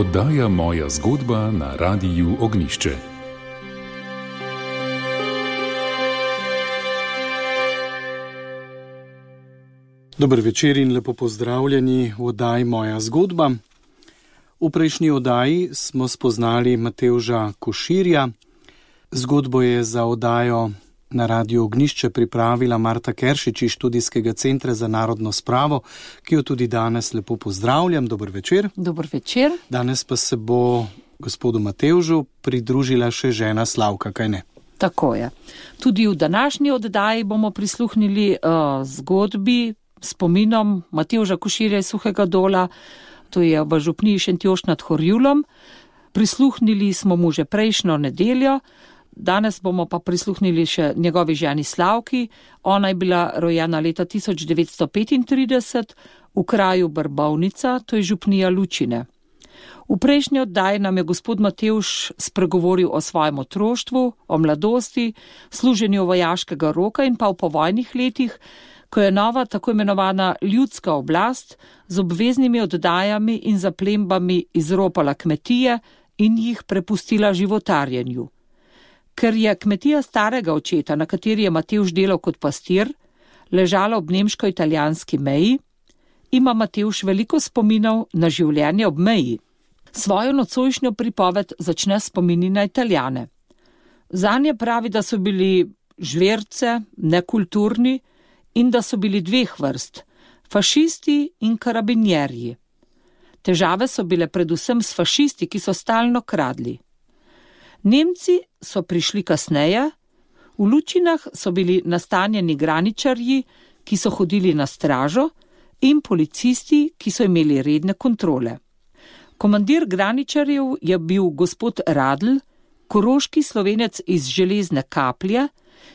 Oddaja moja zgodba na Radiu Ognišče. Dobro večer in lepo pozdravljeni v oddaji Moja zgodba. V prejšnji oddaji smo spoznali Mateuža Koširja. Zgodbo je za oddajo na Radio Ognišče pripravila Marta Keršič iz študijskega centra za narodno spravo, ki jo tudi danes lepo pozdravljam. Dobro večer. Dobro večer. Danes pa se bo gospodu Mateužu pridružila še žena Slavka, kaj ne? Tako je. Tudi v današnji oddaji bomo prisluhnili uh, zgodbi spominom Mateuža Koširja iz Suhega dola, to je v župniji Šentjoš nad Horjulom. Prisluhnili smo mu že prejšnjo nedeljo, Danes bomo pa prisluhnili še njegovi ženi Slavki. Ona je bila rojena leta 1935 v kraju Brbovnica, to je župnija Lučine. V prejšnji oddaji nam je gospod Mateuš spregovoril o svojem otroštvu, o mladosti, služenju vojaškega roka in pa v povojnih letih, ko je nova tako imenovana ljudska oblast z obveznimi oddajami in zaplembami izropala kmetije in jih prepustila životarjenju. Ker je kmetija starega očeta, na kateri je Matevž delal kot pastir, ležala ob nemško-italijanski meji, ima Matevž veliko spominov na življenje ob meji. Svojo nocojšnjo pripoved začne spomini na italijane. Zanje pravi, da so bili žverce, nekulturni in da so bili dveh vrst - fašisti in karabinjerji. Težave so bile predvsem s fašisti, ki so stalno kradli. Nemci so prišli kasneje, v Lučinah so bili nastanjeni graničarji, ki so hodili na stražo, in policisti, ki so imeli redne kontrole. Komandir graničarjev je bil gospod Radl, koroški slovenec iz železne kaplje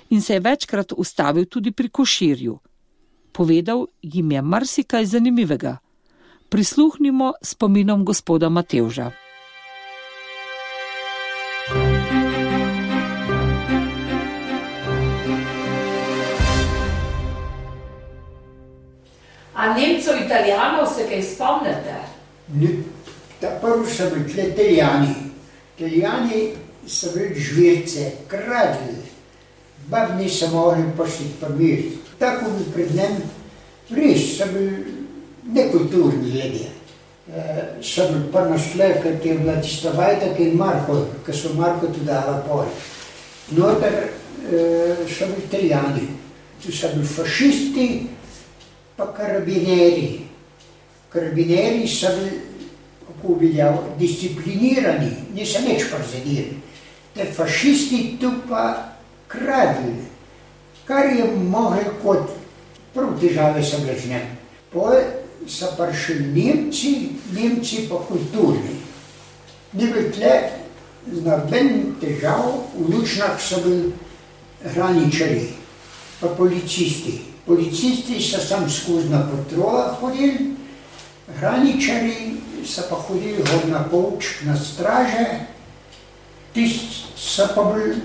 in se je večkrat ustavil tudi pri koširju. Povedal jim je marsikaj zanimivega. Prisluhnimo spominom gospoda Matevža. Nemcev, Italijanov se kaj spomnite? Ta prvi so bili tle Italijani. Italijani so bili žvirce, kradli, bab niso mogli pošti pa mir. Tako bi pred njem, res so bili nekulturni ljudje. E, so bili pa našle, ker je bila tista vajta, ki je Marko, ki so Marko tudi dala pol. Noter e, so bili Italijani, tu so bili fašisti, pa karabineri. Karabineri so bili, kako bi rekel, disciplinirani, niso nič prezadili. Te fašisti tu pa kradli, kar je mogel kot prav težave so bile z njim. Poje so prišli Nemci, Nemci pa kulturni. Ni bil tle z nobenim težav, v Lučnah so bili hraničari, pa policisti. Policisti so sam skozi na patrolah hodili, hraničari so pa hodili gor na pouč, na straže, tisti so pa bili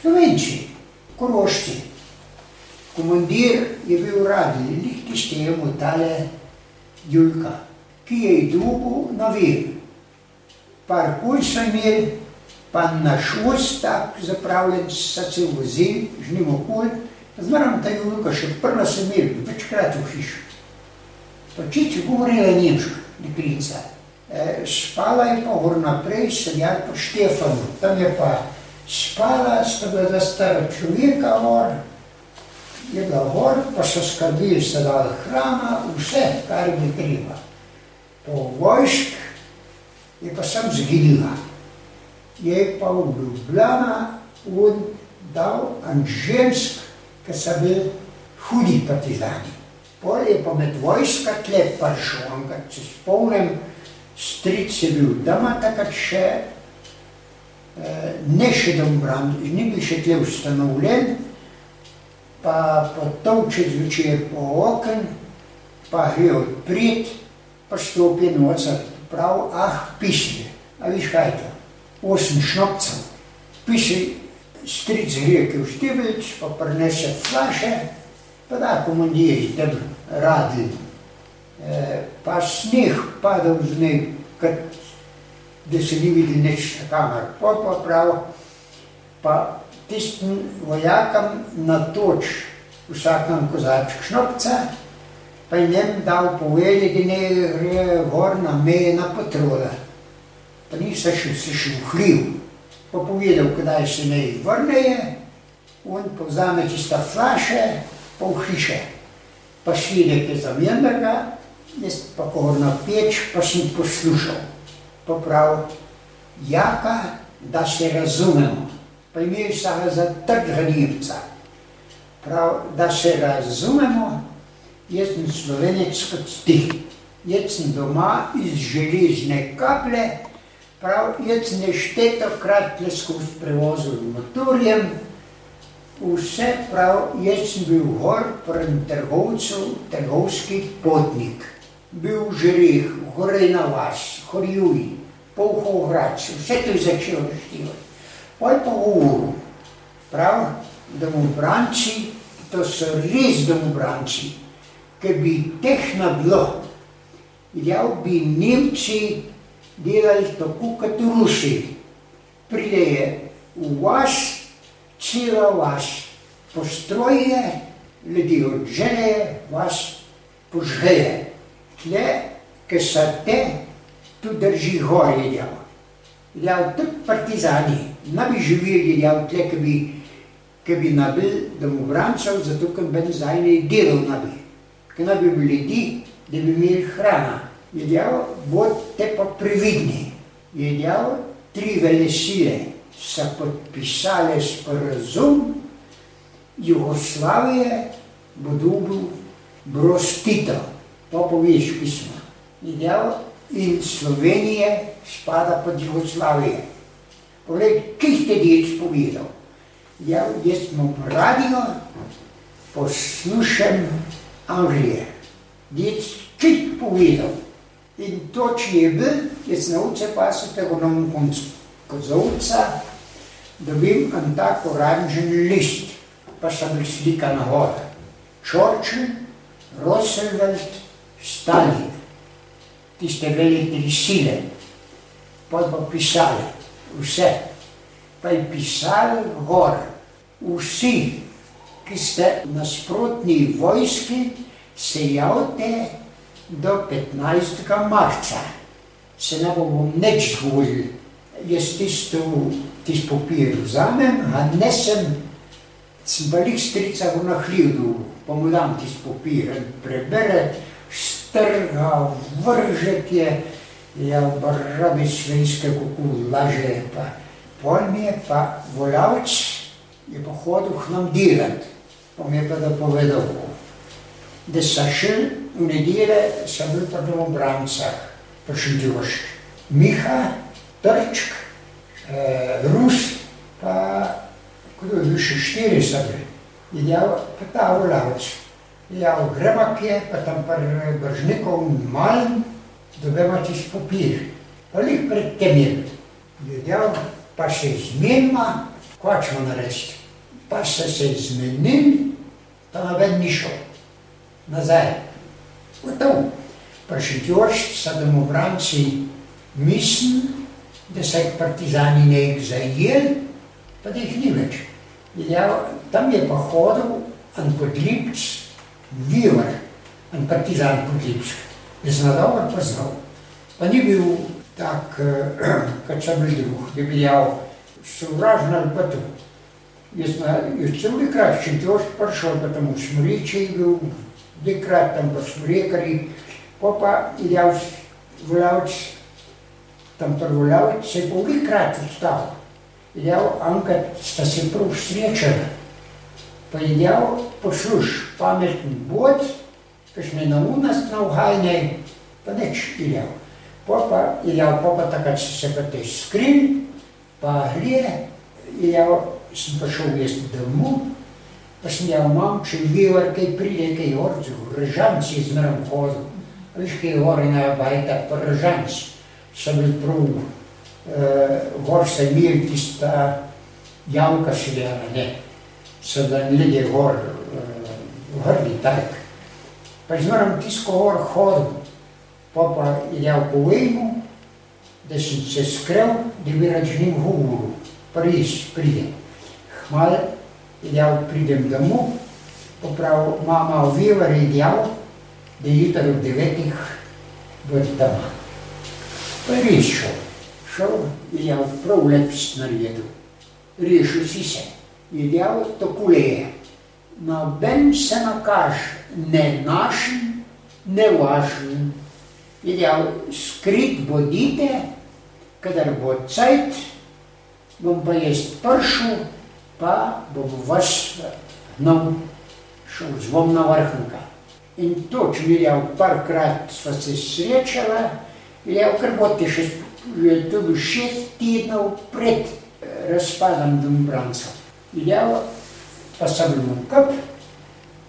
slovenci, korošci. Komandir je bil radij, lih tisti je mu tale Julka, ki je idubu na vir. Par kulj so imeli, pa na švost tak zapravljen, so se vozili, žnimo kulj, Zmeram ta Julka še prva sem imel, večkrat v hiši. Čiči govorila nemško, deklica. E, spala je pa gor naprej, sedjal po Štefanu. Tam je pa spala, sta bila za stara človeka gor, je bila gor, pa so skrbili, so dali hrana, vse, kar bi treba. Po vojsk je pa sem zginila. Je pa v Ljubljana on dal en žensk, ker so bili hudi partizani. Pol je pa med vojska tle prišel, enkrat se spomnim, stric je bil doma takrat še, ne še dombran, ni bil še tle ustanovljen, pa potovče zvečer po okn, pa gre odprit, pa stopi nocer, prav, ah, piši, a viš kaj to, osem šnopcev, piši, stric greke v štibelč, pa prinese flaše, pa da komandiri, da bi radili. E, pa sneh padal z njej, kot da se ni videl nič na kamer. Pa pa prav, pa tistim vojakom na toč vsakem kozačku šnopca, pa je njem dal povedi, da ne gre gor na meje na patrole. Pa nisem še se še vhljiv, pa povedal, kdaj se ne vrneje, on povzame tista flaše, pa v hiše. Pa švedek je zamenjal, jaz pa ko na peč, pa sem poslušal. Pa prav, jaka, da se razumemo. Pa imel sem za trdega Nemca. Prav, da se razumemo, jaz sem slovenec kot ti. Jaz sem doma iz železne kaple, prav, jaz sem neštetokrat le skozi prevozil motorjem, vse prav, jaz sem bil gor pri trgovcu, trgovski potnik. Bil v Žirih, Gorejna vas, Horjuji, Polhovrac, vse to je začel naštevati. Poj pa v uru, prav, domobranci, to so res domobranci, ker bi teh nabilo, ja bi Nemci delali tako kot Rusi. Prideje v vas, cela vas postroje, ljudi odženeje, vas požgeje. Tle, ki so te, tu drži gorje djavo. Djavo, tudi partizani, ne bi živeli djavo tle, ki bi, ki bi nabil domobrancev, zato ker bi zdaj ne delal nabi. Ker ne bi bili ljudi, da bi imeli hrana. Je djavo, bodite pa previdni. Je djavo, tri vele sile so podpisali sporazum Jugoslavije, bo dobil Brostito, to poveš pismo. Ideal in Slovenije spada pod Jugoslavijo. Poglej, kaj ste dječ povedal? Ja, jaz imam radio, poslušam Anglije. Dječ, kaj povedal? In to, če je bil, jaz na uce pa so tega na koncu. Kozovca, dobim en tak oranžen list, pa sem bil slika na gor. Churchill, Roosevelt, Stalin, tiste velike sile, pa pa pisali vse. Pa je pisali gor, vsi, ki ste nasprotni vojski, se javite do 15. marca. Se ne bomo nič zvolili. Jaz tisto tisti papir vzamem, a ne sem, sem jih strica v nahljivu, pa mu dam tisti papir in prebere, strga, vržet je, ja, rabi svenske kuku, laže pa. Pol mi je pa volavec, je pa hodil k nam delati, pa mi je pa da povedal, da so šel v nedelje, sem bil pa v obrancah, pa še Djošk. Miha, Trčk, eh, Rus, pa kdo je bil še štiri sebe, je dal pa ta volavec. Ja, gremo kje, pa tam pa bržnikov malm, dobimo tisti papir. Pa jih pred tem je. Je dal, pa se zmenima, kva ćemo narediti. Pa se se zmenili, pa naven ni šel. Nazaj. Gotov. Pa še tjošč sa domobranci mislim, da so jih partizani nekaj zajeli, pa da jih ni več. Ja, tam je pa hodil en podlipc, vivar, en partizan podlipc, da sem ga dobro poznal. Pa ni bil tak, kot so bili drug, da bi jal sovražen ali pa to. Jaz sem cel Декрет без лікарі, попа я вляць, там торгуляв, це був лікрат став. Я анка стасипру встреча. Поїдяв, пошуш, пам'ятний бот, каш не на у нас на угайне, панеч іляв. Попа, іляв, попа така сепати скрин, паглє, іляв, пішов їсти дому, na uhajne, pa neč ideal. Pa pa, ideal, pa pa takrat so se pa te skrin, pa hlije, ideal, sem prišel jaz domov, pa sem ideal, mam, če vivar, kaj pride, kaj orcu, režanci zmeram hodil, veš, kaj je orina bajta, pa režanci sem mama Ovivar je dejal, da je jutro ob devetih bo doma. Pa je res šel. Šel je dejal, prav lep naredil. Rešil si se. Je dejal, tako je. Noben se nakaž, ne našim, ne vašim. Je dejal, skrit bodite, kadar bo cajt, bom pa jaz pršel, pa bom vas gnal, šel zvon na vrhnka. In to, če mi je parkrat sva se srečala, je kar bote še, je bil šest tednov pred razpadom Dombranca. Je sem bil v kup,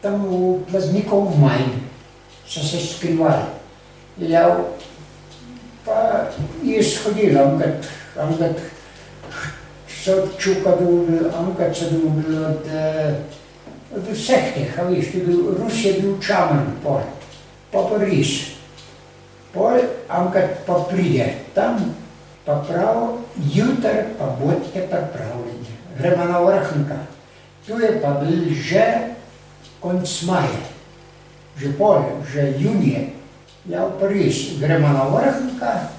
tam v plaznikov manj, so se skrivali. Je pa je shodila, ampak, ampak so čukali, ampak so dobili od, od vseh teh, a veš, tudi Rus je bil čaman pol, pa pa res. Pol, ampak pa pride tam, pa prav, jutr pa bodite pripravljeni. Gremo na vrhnka. Tu je pa bil že konc maja, že pol, že junije. Ja, pa res, gremo na vrhnka,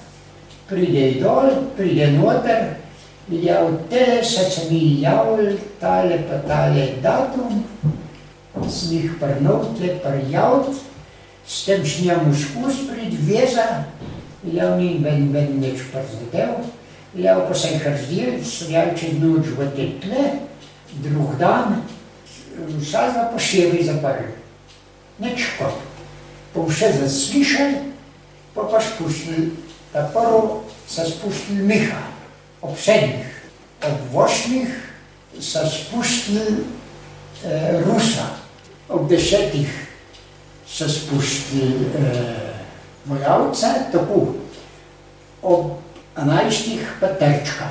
pride dol, pride noter, ja, v te se se mi javili, tale pa tale datum, sem jih prnotle, prjavt, s tem šnjam skus prid veza, ja, ni ben, ben neč przadev, ja, pa sem jih razdel, stojal čez noč v te tle, drug dan, vsega posebej zaprl. Neč kot. Pa vse zaslišali, pa pa spustili, ta prvo so spustili Miha, ob sedmih, ob osmih so spustili eh, Rusa, ob desetih so spustili eh, vojalca, tako, ob enajstih pa Trčka.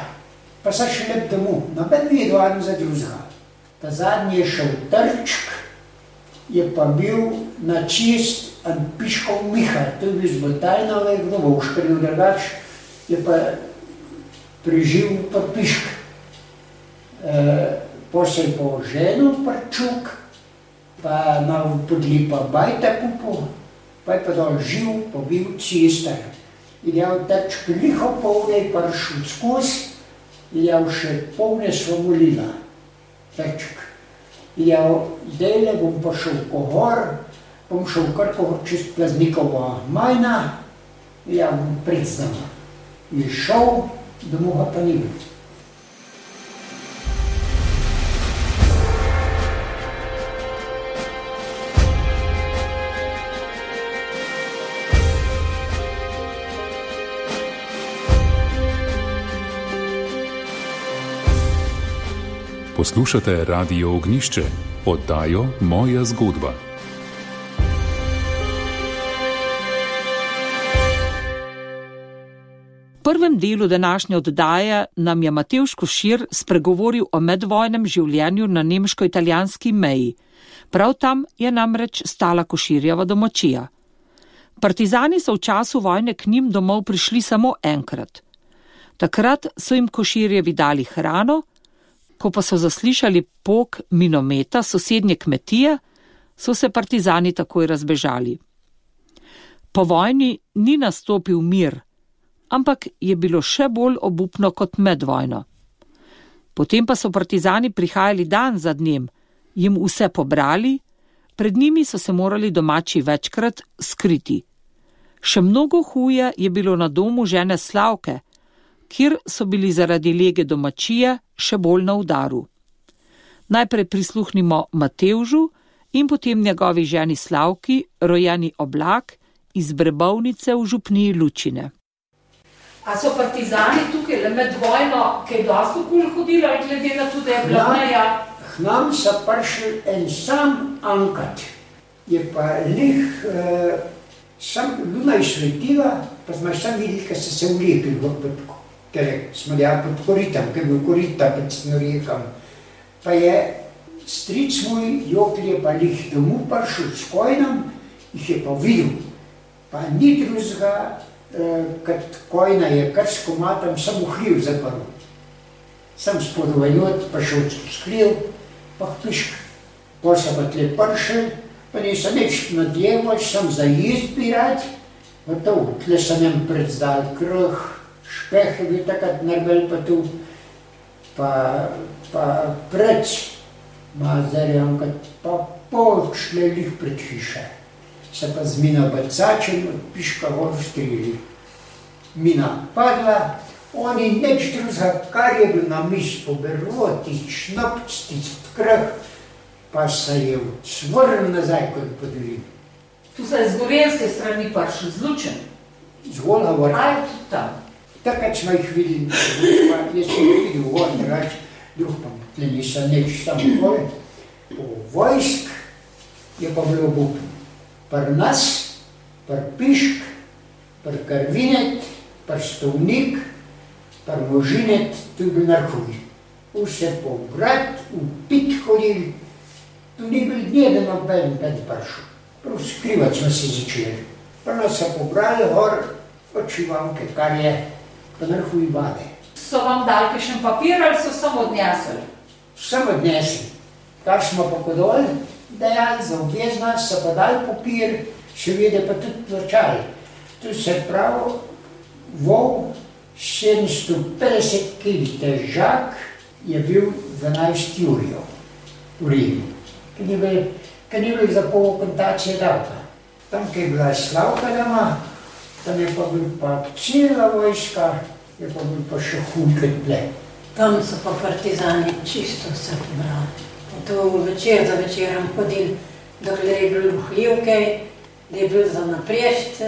Pa so šli domov, noben ni eno za drugega. Ta zadnji je šel Trčk, je pa bil na čist Piškov Miha, to je bil z Botajnove, kdo bo uškril drugač, je pa preživel pa Pišk. E, posel po ženu prčuk, pa na podlipa bajta kupu, pa je pa dol živ, pa bil cistar. In je teč liho polne, pa ršel skozi, in je še polne svomolila, tečk. In je zdaj le bom pa šel po gor, bom šel kar po čez plaznikovo majna, ja bom predznam. Je šel, domov pa ni bil. Poslušate Radio Ognišče, oddajo Moja zgodba. Prvem delu današnje oddaje nam je Matevš Košir spregovoril o medvojnem življenju na nemško-italijanski meji. Prav tam je namreč stala Koširjeva domačija. Partizani so v času vojne k njim domov prišli samo enkrat. Takrat so jim Koširjevi dali hrano, ko pa so zaslišali pok minometa sosednje kmetije, so se partizani takoj razbežali. Po vojni ni nastopil mir, ampak je bilo še bolj obupno kot med vojno. Potem pa so partizani prihajali dan za dnem, jim vse pobrali, pred njimi so se morali domači večkrat skriti. Še mnogo huje je bilo na domu žene Slavke, kjer so bili zaradi lege domačije še bolj na udaru. Najprej prisluhnimo Matevžu in potem njegovi ženi Slavki, rojeni oblak iz Brebovnice v župniji Lučine. A so partizani tukaj le med vojno, ki je dosto kul hodili, ali glede na to, da je bila meja? K nam so prišli en sam ankat, je pa lih, uh, sam luna je svetila, pa smo sam videli, kaj so se ulepili v podku, ker smo dejali pod koritom, ker je bil korita pod snorekam. Pa je stric moj, Jokl je pa lih domov prišel s kojnom, jih je pa videl, pa ni drugega, eh, kad kojna je krsko matem, sem v hljiv zaprl. Sem spodovanjot, pa šel v hljiv, pa v pišk. Pa sem pa tle pršel, pa nisem nič nadjeval, sem za izbirat, gotov, tle sem jim predzdal kruh, špeh je bil takrat narbel pa tu, pa, pa preč, mazarjam, pa pol šlelih pred hiše. Se pa z mina bacačem od piška gor strili. Mina padla, oni nič drugega, kar je bil na mis poberlo, tisti šnopc, tisti krh, pa se je odsvrnil nazaj kot podvin. Tu se je z gorenske strani prišel, zlučen. Zgolj govor. Aj, tudi tam. Takrat smo jih videli, pa jaz sem videl gor, drugače, drug pa tle nisem nič tam gor. Po vojsk je pa bilo bup. Pri nas, pri pišk, pri krvinet, pri stovnik, pri možinet, tu je bil narhuj. Vse po grad, v pit hodili, tu ni bil dne, da noben pet prišel. Prav skrivati smo se začeli. Pa nas so pobrali gor očivanke, kar je pa narhuj vade. So vam dali kakšen papir ali so samo odnesli? Vsem odnesli. Kar smo pa podol, dajali za obvezno, so pa dali papir, seveda pa tudi plačali. Tu se pravi, vol 750 kg težak je bil 12 jurjev v Rimu, ki ni bil, ki ni bil za pol kontacije davka. Tam, ki je bila slavka doma, tam je pa bil pa cela vojska, je pa bil pa še hud kot ple. Tam so pa partizani čisto vse pobrali. To večer za večerom hodili, dokler je bil vhljivke, da je bil za naprešt,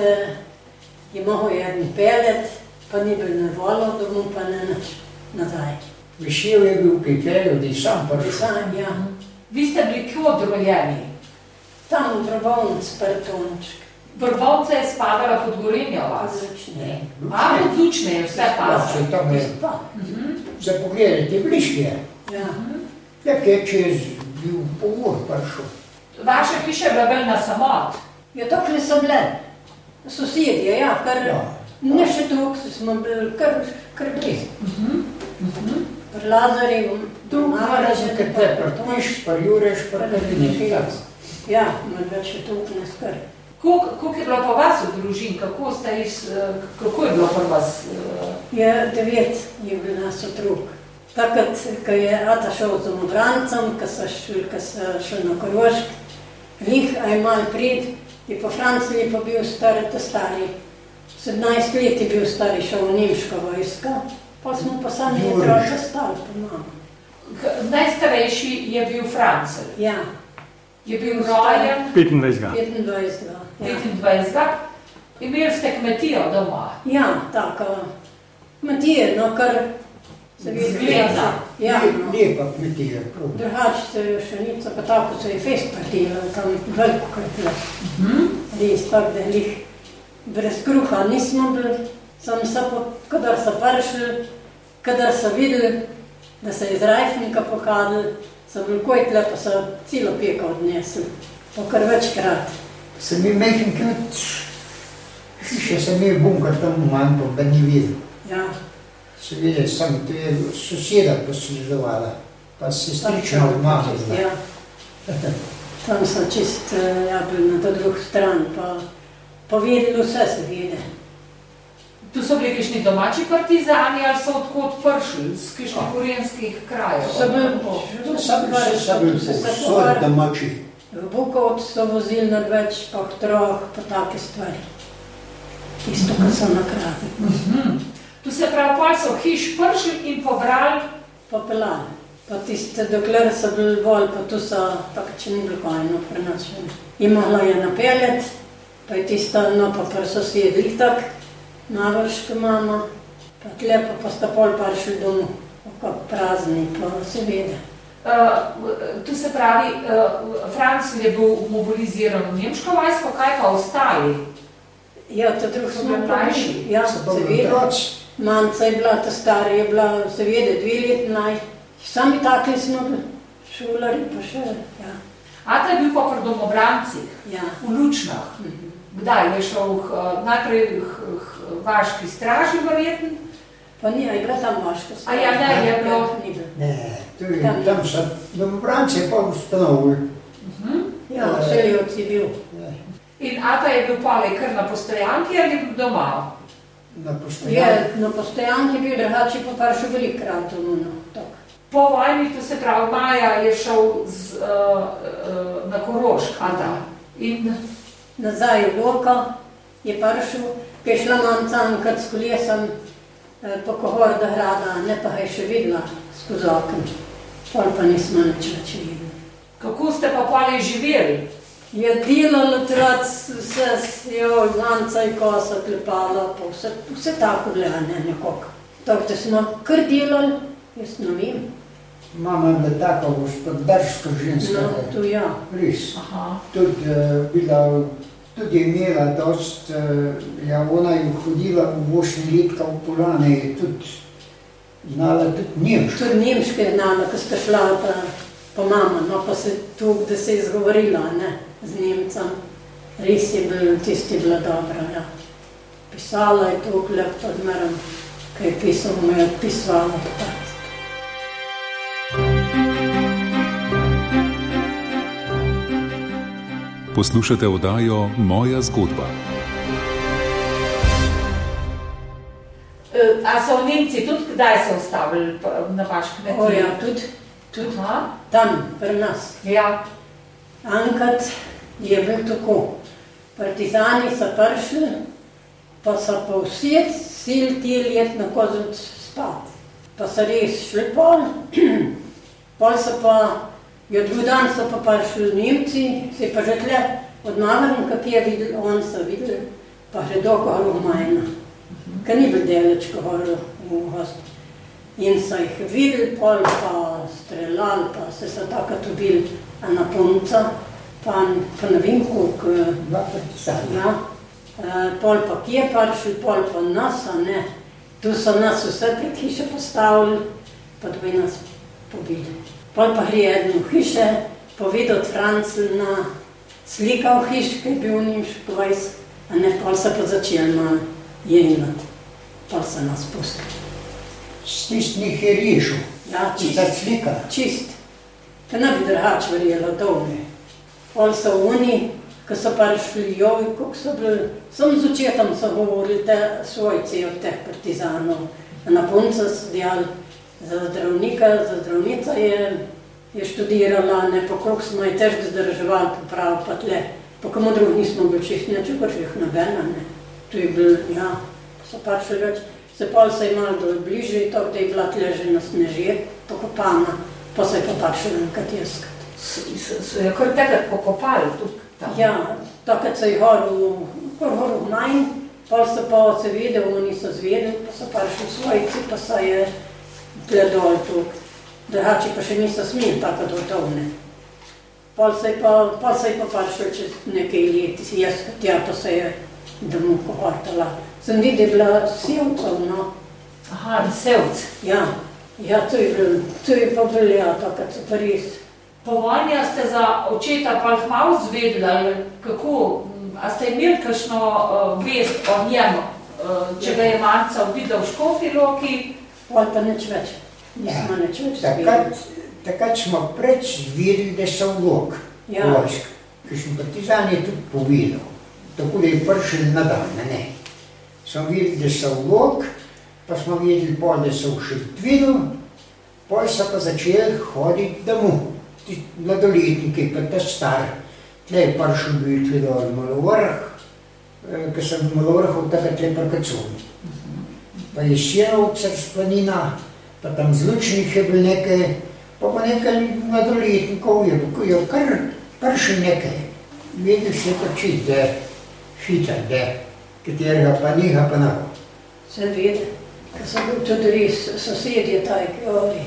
je mogel jeden pelet, pa ni bil na volo, domov pa ne nič nazaj. Višil je bil kipelj, da je sam prišel. Sam, ja. Vi ste bili kje odroljeni? Tam v drobovnic, partončk. Vrbovce je spadala pod Gorenjo vas. Odlične. A, odlične je vse Ja, pa. če tam je, Pa, za pogled je bližje. ja. Ja, ki je čez bil povor prišel. Vaša hiša je bila bolj na samot. Ja, dokler so bile. Sosedje, ja, kar Ja. ne še toliko, smo bili kar, kar blizu. Pri Lazarju, Tu ima razlike te, pa jureš, pa krviniš. Ja, ima več še toliko ne skrbi. Koliko je bilo pa vas v družini, kako, iz, eh, kako je bilo pri vas? eh, Je devet je bil nas otrok. Takrat, ko je Ata šel z obrancem, ko so šli, ko so šli na Korošk, njih aj mal prid, je po Franciji pa bil star, ta stari. 17 let je bil stari, šel v nemško vojsko, pa smo pa sami otroci stali po mama. K- Najstarejši je bil Francel. Ja, Je bil rojen 25. 25. Ja, 25. Imeli ste kmetijo doma. ja tako. Kmetije, no kar se vidi. Zgleda. Ja. Lepa kmetija, prav. Drugače se je še nič, pa tako se je fest partila, tam veliko krpila. Res, tako da jih brez kruha nismo bili, sam se pa, kadar so prišli, kadar so videli, da se je iz rajfnika pokazali, so bili kojtle, pa so celo peko odnesli, pa kar večkrat. Sem imel mehen kmet, še sem imel bunker tam manj, pa ni videl. Ja, Seveda sem, to je soseda posledovala, pa sestrična od mame. bila. Ja. Tam so čist, eh, ja, bili na to drugo stran, pa povedali vse se vede. Tu so bili kakšni domači partizani ali so odkot prišli, z kakšnih gorenskih krajev? So bili, To sem bil, sem bil povsod domači. V Bukovt so vozili na več, pa v troh, pa take stvari. Tisto, kar so nakradli. Tu se pravi, pol so hiš prišli in pobrali, Pa pelali. Pa tiste, dokler so bili bolj, pa tu so, tako če ni bilo pri nas še. In mogla je napeljati, pa je tista, no pa pri sosedih tak, navrška mama, pa tle pa, pa sta pol prišli domov, kako prazni, pa se vede. Uh, tu se pravi, uh, Franc je bil mobiliziran v nemško vojsko, kaj pa ostali? Ja, to drug So smo mlajši? Ja, So pa seveda. Manca je bila, ta stara je bila, seveda, dve leti mlaj. Sami takli smo šolari pa še, ja. Ata je bil pa pri domobrancih, ja. v Lučnah. Kdaj je šel, uh, najprej h, h, vaški straži, verjeten. Pa ni, je bila tam vaška A ja, ne, je bilo. Ni bilo. Ne, to je, Tam. tam so domobranci pa ustanovili. Ja, Šeljovci je bil. In Ata je bil pale kar na postojanki ali doma? Na postojanju. Je, na postojanki bil drugače pa prišel velikrat v Nuno. tako. Po vojni, to se pravi, Maja je šel z, uh, uh, na Korošk, Ata. In Nazaj v Loko je prišel, ki je šla mamca enkrat s kolesom eh, po kohorda grada, ne pa ga je še videla skozi okno. Pol pa nismo nič več videli. kako ste pa pale živeli? Je delalo otroc, vse jo, zanca in kosa klepala, pa vse, vse tako gledane nekako. Tako da smo kar delali, jaz ne vem. Mama je bila taka gospodarska ženska. No, tu ja. Res. Aha. Tudi, uh, bila, tudi je imela dost, uh, ja, ona je hodila v 8 letka v Polane, je tudi znala tudi nemško. Tudi nemške je znala, ko sta šla pa, pa mama, no pa se tu, da se je izgovorila, ne, z Nemcem. Res je bil, tisti je bila dobra, ja. Pisala je to, kljub odmerom, kaj je pisal, mu je odpisvala. tako. Poslušate oddajo Moja zgodba. Uh, a so Nemci tudi kdaj se ustavili na vaš kmetiji? O ja, tudi, tudi Aha. tam, pri nas. Ja. Enkrat je bil tako. Partizani so prišli, pa so pa vsi sil ti let na kozovc spat. Pa so res šli pol, pol so pa, jo drugi dan so pa prišli Nemci, se pa že tle od Navarn, kak je videl, on so videli, pa že do gor v Majna. Ker ni bil deleč, ko horil v gost. In so jih videli, pol pa streljali, pa se so takrat ubili ena punca, pa, pa ne vem koliko, ja. Pol pa kje prišli, pol pa nas, a ne. Tu so nas vse pred hiše postavili, pa da bi nas pobili. Pol pa gre eden v hiše, povedal Francel na slika v hiši, ki je bil v Nemški vojsk, a ne, pol so pa začeli malo jenjati. Pol so nas pustili. Stisnih je rešil. Ja, čist. Slika. čist. Te ne bi drugače verjela dolne. Pol so oni, ko so prišli jovi, kako so bili, sem z očetom so govorili te svojci od teh partizanov. Na punca so dejali za zdravnika, za zdravnica je, je študirala, ne pa koliko smo je težko zdrževali, poprav pa tle. Pa komu drug nismo bili čist, ne če jih nobena, ne. Tu je bil, ja, so prišli več. Se pol se je malo bolj bližje, to, da je bila tle že na snežir, pokopana, pa se je pa prišli enkrat iskat. So, so, so jo kar takrat pokopali tam. Ja, takrat so jih horil, horil manj, pol so pa se videli, oni so zvedeli, pa so prišli svojci, pa so je tle dol tu. Drugače pa še niso smeli tako dotovne. Pol se je pa, pol se je pa prišel čez nekaj let, jaz tja pa se je domov kohortala. Sem videl, da je bila sevcov, no. Aha, vesevc. Ja, ja, to je bil, to je pa bil, ja, takrat so pa res. Po vojni ste za očeta pa malo zvedeli, ali kako, a ste imeli kakšno uh, vest o njemu, uh, če ga je Marca videl v Škofi Loki? Pol pa nič več. Nismo nič več Takrat, zvedeli. takrat smo preč videli, da so vlog. Ja. Vojsk. Ker smo partizan je tudi povedal. Tako da je prišel na dan, ne. Smo videli, da so vlog, pa smo videli pol, da so v Šentvidu, pol so pa začeli hoditi domov. Ti mladoletniki, pa ta star. Tle je prišel bil tle dol malovrh, eh, ko sem v malovrhu takrat tle prkacul. Pa je Sjenovcer splanina, pa tam zlučnih je bil nekaj, pa pa nekaj mladoletnikov je bilo, je kar, še nekaj. Vedel se je pa čist, da je hiter, da je, katerega pa niha pa na. Sem vedel, ker sem bil tudi res sosedje tajki, ori.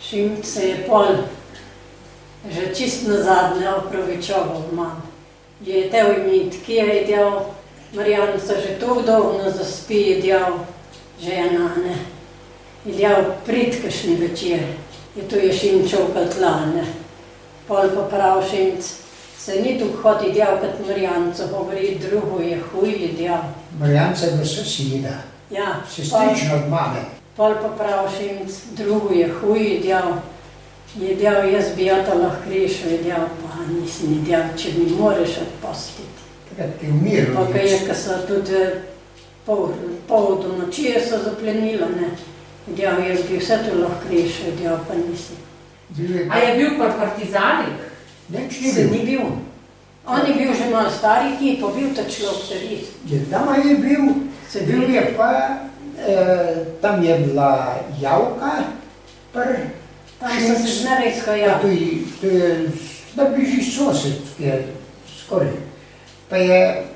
Šimc se je pol, že čist na zadnje opravičoval manj. Je tev imit, kje je del, Marjan se že to vdovno zaspi, je del žena, ne. Je del pritkašni večer, je tu je Šimčov tla, ne. Pol pa prav Šimc, se ni tu hodi djav kot Marijanca, govori, drugo je huj djav. Marijanca je bila soseda, Ja, sestrična od mame. pol pa prav Šimc, drugo je huj djav. Je djav, jaz bi jo to lahko rešil, je djav, pa nisem je djav, če mi moreš odpustiti. Takrat je umiral. Pa kaj je, ko so tudi pol, pol do noči je so zaplenila, ne. Djav, jaz bi vse to lahko rešil, djav pa nisem. Bil je, A je bil pri partizanih? nič ni Se bil. ni bil. On je bil že malo stari, ki je pa bil ta človek se res. Je Dama je bil, Se bil je pa, eh, tam je bila javka, pr, Tam se zmeraj ja. skajali. to je, to je na bližji sosed, ki je skoraj. Pa je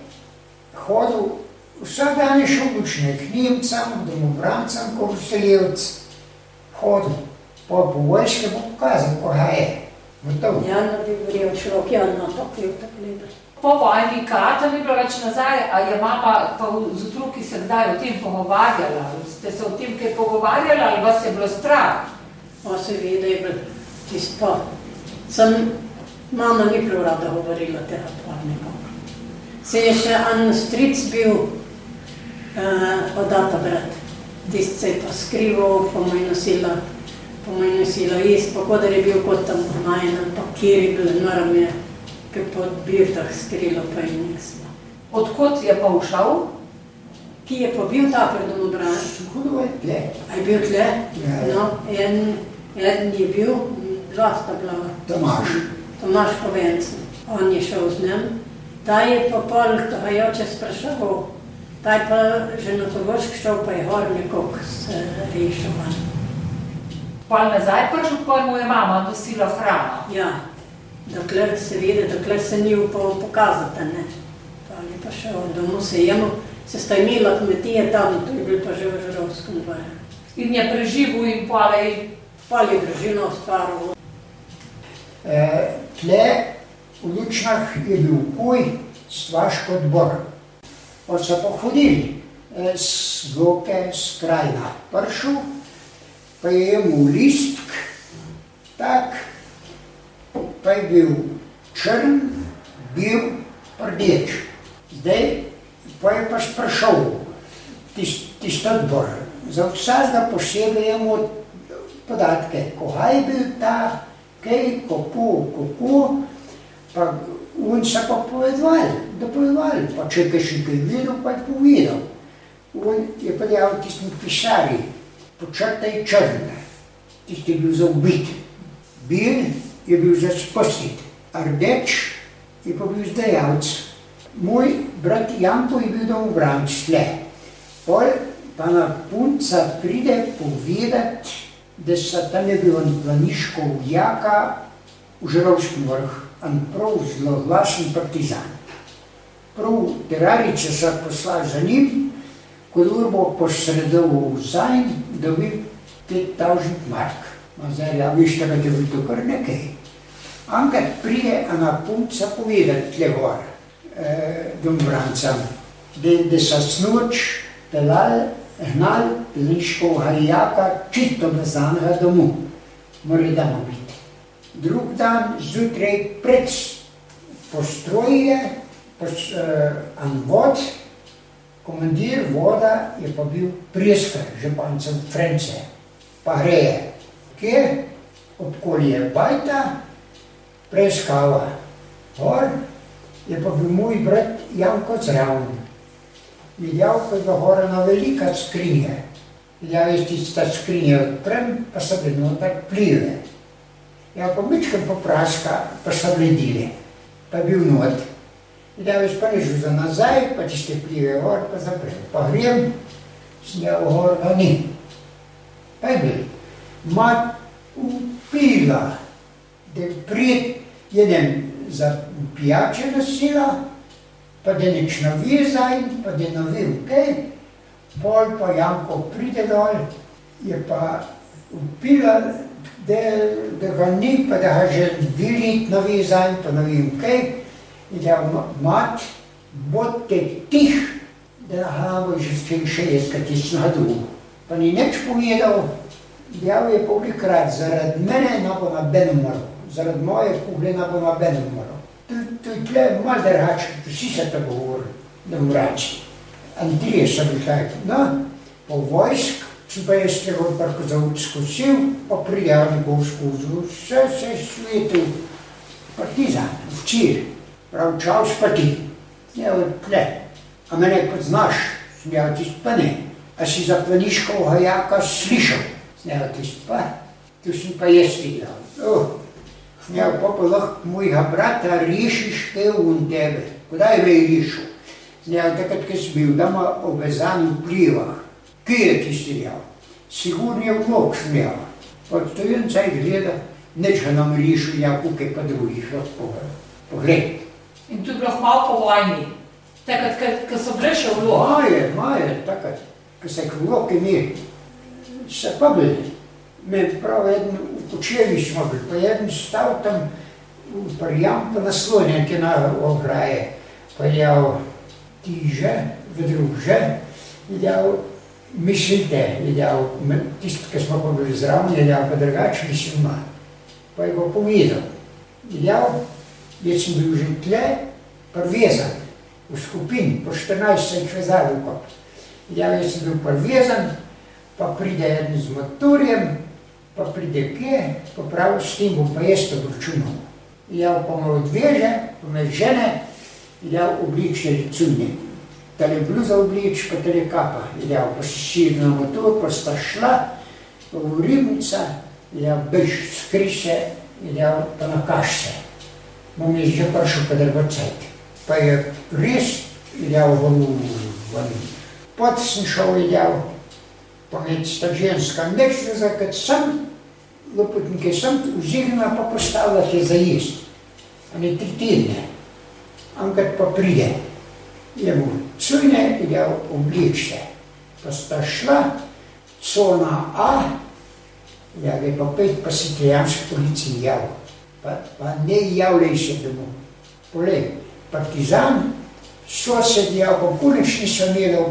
hodil, vsak dan je šel učne, k Nemcem, domobrancem, ko vseljevc hodil. Pa po vojske bo pokazal, ko ga je. Gotovo. Jan bi verjel človek, Jan na to kriv tako lepo. Po vojni kata ni bilo več nazaj, a je mama pa z otroki se kdaj o tem pogovarjala? Ste se o tem kaj pogovarjali ali vas je bilo strah? On se ve, da je bil tisto pa. Sem, mama ni prav rada govorila tega parnika. Se je še en stric bil uh, od data brat. Tisti se je pa skrival, pa mu je nosila, pa mu je nosila jesti, pa kot da je bil kot tam najnen, pa kjer je bil naravno je, ki po birtah skrilo, pa je nismo. Odkot je pa ušel? Ki je pa bil ta pred domobran? Hudo je tle. A je bil tle? Ja. No, en, en je bil, dva sta bila. Tomaž. Tomaž Kovencem. On je šel z njim. Ta je pa pol, ga je oče spraševal, ta je pa že na Togošk šel, pa je gor nekako se rešil. Pa nazaj prišel, pa mu je mama nosila hrano. Ja, dokler se vidi, dokler se ni upal pokazati, ne. Pa je pa šel domov se jemo, se sta imela kmetije tam, to je bil pa že v Žurovskem dvoru. In je preživel in pole in Pol je družino stvaril, Eh, tle v Lučnah je bil kuj, stvaško odbor. Pa so pa hodili eh, z loke, z krajna pršel, pa je imel listk, tak, pa je bil črn, bil rdeč. Zdaj pa je pa sprašal tisti tist odbor. Za vsakega posebej je imel podatke, koga je bil ta, kaj, kako, kako, pa on se pa povedal, dopovedal, pa če je še kaj videl, pa je povedal. On je pa dejal tistim pisarji, počrtaj črne, tisti je bil za ubit, bil je bil za spustiti, rdeč je pa bil zdajalc. Moj brat Janko je bil domobranc tle. Pol pa na punca pride povedati, da so tam je bil en planiško jaka v Žerovskem vrh, en prav zelo glasen partizan. Prav terarice so poslali za njim, ko bo posredoval zajn, dobil 5000 mark. Ma zdaj, ja, viš, da je bil to kar nekaj. Enkrat pride ena punca povedati tle gor, eh, domobrancem, da, da so snoč pelali, hnali planiškega jaka čisto brezanega domu. Mora doma biti. Drug dan zjutraj pred postroje, pos, eh, en vod, komandir voda je pa bil Prieska, župancem France, pa greje, kjer obkolje bajta, preiskava. Gor je pa bil moj brat Janko Zraven. Videl, ko je gora na velika skrinja. Videl je tista skrinja odprem, pa so bile noter plive. Ja, pa mičkam popraska, pa so bile dile. Pa bil not. Videl je spanižu za nazaj, pa tiste plive gor, pa zaprem. Pa grem, snijal gor ga ni. Pa je bil. Ma upila, da je prijed jeden za pijače nosila, pa da nič ne ve zajn, pa da ne ve kaj. Pol pa Janko pride dol, je pa upila, da, ga ni, pa da ga že ne ve zajn, pa ne vem kaj. In da ma- mat, bodite tih, da nahajamo že s tem šestkrat iz nadu. Pa ni nič povedal, Dejal je povlikrat, zaradi mene ne bo noben umrl, zaradi moje kugle ne bo noben umrl. To je tle malo drugače, vsi se tako govori, da mrači. Andrije sem bil tak, no, po vojsk, če pa jaz tega odprko za skosil, pa prijavni go skozi vse, vse svetu, partizan, včir, prav čas pa ti, je od tle. A mene poznaš, sem ja tisti pa ne. A si za planiškega jaka slišal, sem ja tisti pa, tu sem pa jaz videl. Oh. Ja, pa pa lahko mojega brata rešiš te v tebe. Kdaj me je rešil? Ja, takrat, ko si bil doma obvezan v plivah. Kje je tisti jav? Sigurno je v nog smjal. Pa to je en caj gleda, neč ga nam rešil, ja, kuke pa drugih lahko pogled. In to je bilo malo po vojni, takrat, ko so bile še vloge. Maje, maje, takrat, ko se k vloge mi, se pa bili. Me prav eden v kočevi smo bili, pa eden stal tam prijam, pa naslonjen ti na ograje. Pa je tiže, v druže, je mislite, je tisti, ki smo pa bili zraven, je pa drugače mislima. Pa je pa povedal, je jaz sem bil že tle, prvezan, v skupin, po 14 sem čezal v kop. Ja, jaz sem bil prvezan, pa pride eden z motorjem, pa pride kje, pa pravi, s tem bom pa jaz to računal. Ja, pa me odveže, pa me žene, ja, obliče ricunje. Tale bluza oblič, pa tale kapa. Ja, pa si širi na motor, pa sta šla, pa v ribnica, ja, bež skrise, ja, pa na kašce. Bom jaz že prišel, pa drgo cajt. Pa je res, ja, v vanu. Pot sem šel, ja, Помните, та женска нечто закат сам, лопутники сам узигна па поставила се за есть. А не третирне. Анкът па приде. Ему цуйне и да обличте. Поста шла, цона А, я ви па пет па ситриянска полиция яв. Па, па не являйся дому. Поле, партизан, со седя по кулични самира,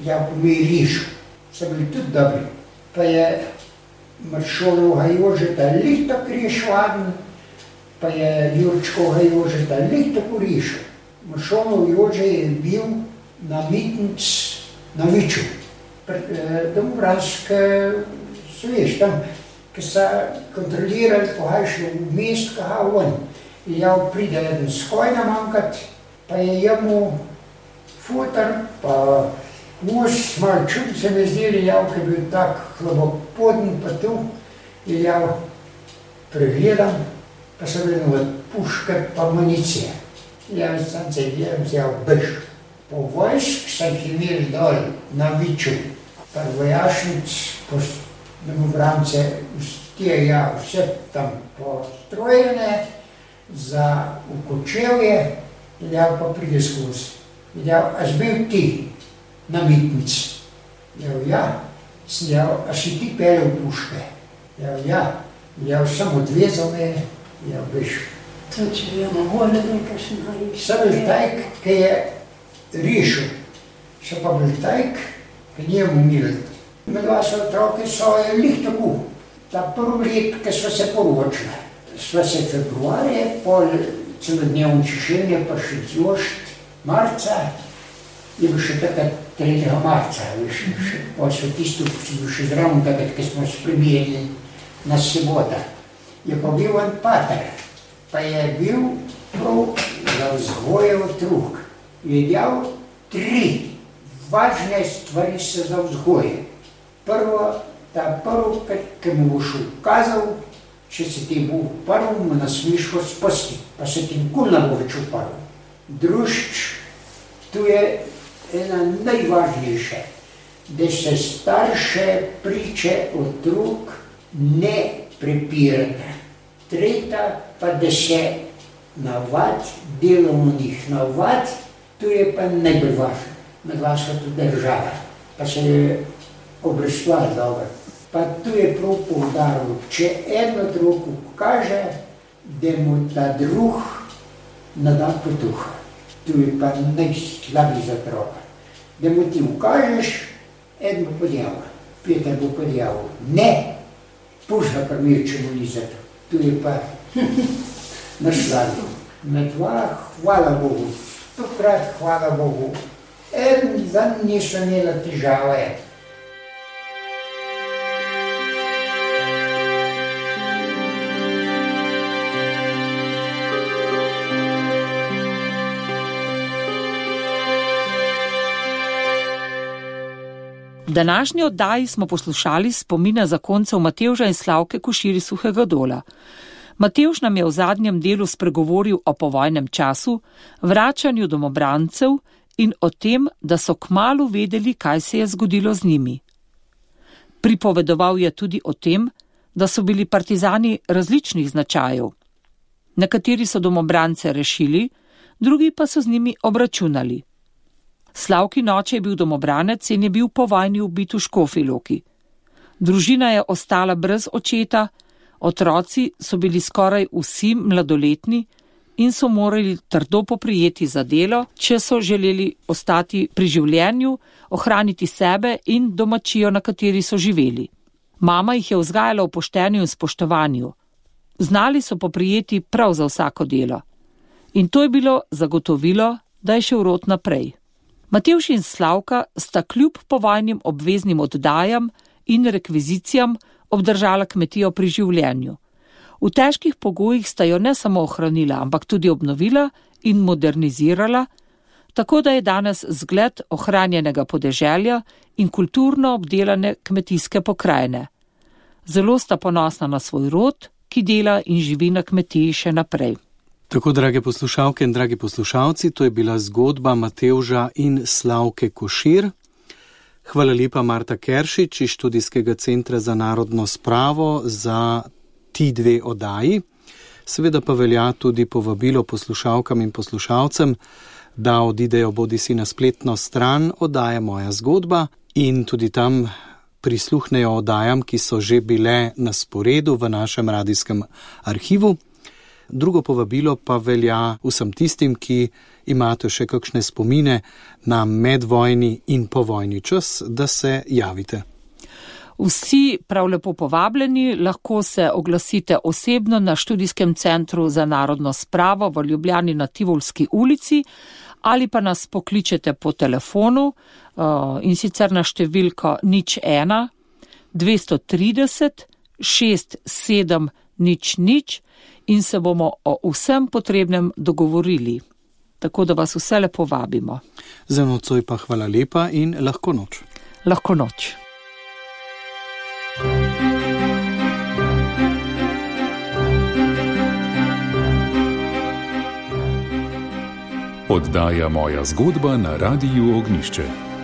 я помирішу So bili tudi dobri. Pa je Mršolov Jožeta lih tako rešil Aden, pa je Jurčkov Jožeta lih tako rešil. Mršolov Jože je bil na mitnic na Viču, domobranske, so veš, tam, ki so kontrolirali, ko je šlo v mest, kaha on. In ja, pride eden skoj namankat, pa je jemu futar, pa Mož malo čud se mi zdi, ki je bil tak hlabopoden, pa tu je jav pregledam, pa so bili od puške pa municije. Jav sem se je vzel bež. Po vojsk sem imel dol na Viču, pa vojašnic, po domobrance, vstije ja, vse tam postrojene, za ukočevje, jav pa pride skozi. Jav, a zbil ti, na mitnici. Ja, sem jel, a si ti pelil puške? Ja, ja, ja, sem odvezal me, ja, veš. To če imel voljo nekaj še najviš. Sem bil tajk, ki je rešil. Še pa bil tajk, ki njemu mil. Med vas otroke so je lih tako. Ta prvi let, ki so se poročili. Sva se februarje, pol celodnevno čišenje, pa še zjošt, marca, je bil še takrat 3. marca, so tisto, ki so bil še zraven, takrat, ki smo spremljali na sobota. Je pa bil en pater, pa je bil prav za vzgoje otrok. Je dal tri važne stvari se za vzgoje. Prvo, ta prvo, ki mu boš ukazal, če se ti bo uparil, mu nasmiš ho spasti, pa se ti ne bo več uparil. Drušč, tu je ena najvažnejša, da se starše priče otrok ne prepirata. Tretja pa, da se navad, delovnih navad, to je pa najbolj važno. Med vas pa tudi država, pa se je obrestvar dobro. Pa tu je prav poudaril, če eno drugo kaže, da mu ta drug nada potuha. Tu je pa najslabši za otroka da mu ti ukažeš, en bo podjavil, Peter bo podjavil. Ne, puš ga primir, če mu ni zato. Tu je pa naš sladko. Na dva, hvala Bogu, stokrat hvala Bogu. En za niso imela težave. Današnji oddaji smo poslušali spomine zakoncev Matevža in Slavke Koširi Suhega dola. Matevž nam je v zadnjem delu spregovoril o povojnem času, vračanju domobrancev in o tem, da so kmalo vedeli, kaj se je zgodilo z njimi. Pripovedoval je tudi o tem, da so bili partizani različnih značajev. Nekateri so domobrance rešili, drugi pa so z njimi obračunali. Slavki noče je bil domobranec in je bil po vojni ubit v Škofiloki. Družina je ostala brez očeta, otroci so bili skoraj vsi mladoletni in so morali trdo poprijeti za delo, če so želeli ostati pri življenju, ohraniti sebe in domačijo, na kateri so živeli. Mama jih je vzgajala v poštenju in spoštovanju. Znali so poprijeti prav za vsako delo. In to je bilo zagotovilo, da je šel rod naprej. Matevš in Slavka sta kljub povojnim obveznim oddajam in rekvizicijam obdržala kmetijo pri življenju. V težkih pogojih sta jo ne samo ohranila, ampak tudi obnovila in modernizirala, tako da je danes zgled ohranjenega podeželja in kulturno obdelane kmetijske pokrajine. Zelo sta ponosna na svoj rod, ki dela in živi na kmetiji še naprej. Tako, drage poslušalke in dragi poslušalci, to je bila zgodba Matevža in Slavke Košir. Hvala lepa Marta Keršič iz študijskega centra za narodno spravo za ti dve oddaji. Seveda pa velja tudi povabilo poslušalkam in poslušalcem, da odidejo bodi si na spletno stran oddaje Moja zgodba in tudi tam prisluhnejo oddajam, ki so že bile na sporedu v našem radijskem arhivu. Drugo povabilo pa velja vsem tistim, ki imate še kakšne spomine na medvojni in povojni čas, da se javite. Vsi prav lepo povabljeni, lahko se oglasite osebno na študijskem centru za narodno spravo v Ljubljani na Tivolski ulici ali pa nas pokličete po telefonu uh, in sicer na številko nič ena 230 67 nič nič in se bomo o vsem potrebnem dogovorili. Tako da vas vse lepo vabimo. Za nocoj pa hvala lepa in lahko noč. Lahko noč. Oddaja moja zgodba na radiju Ognišče.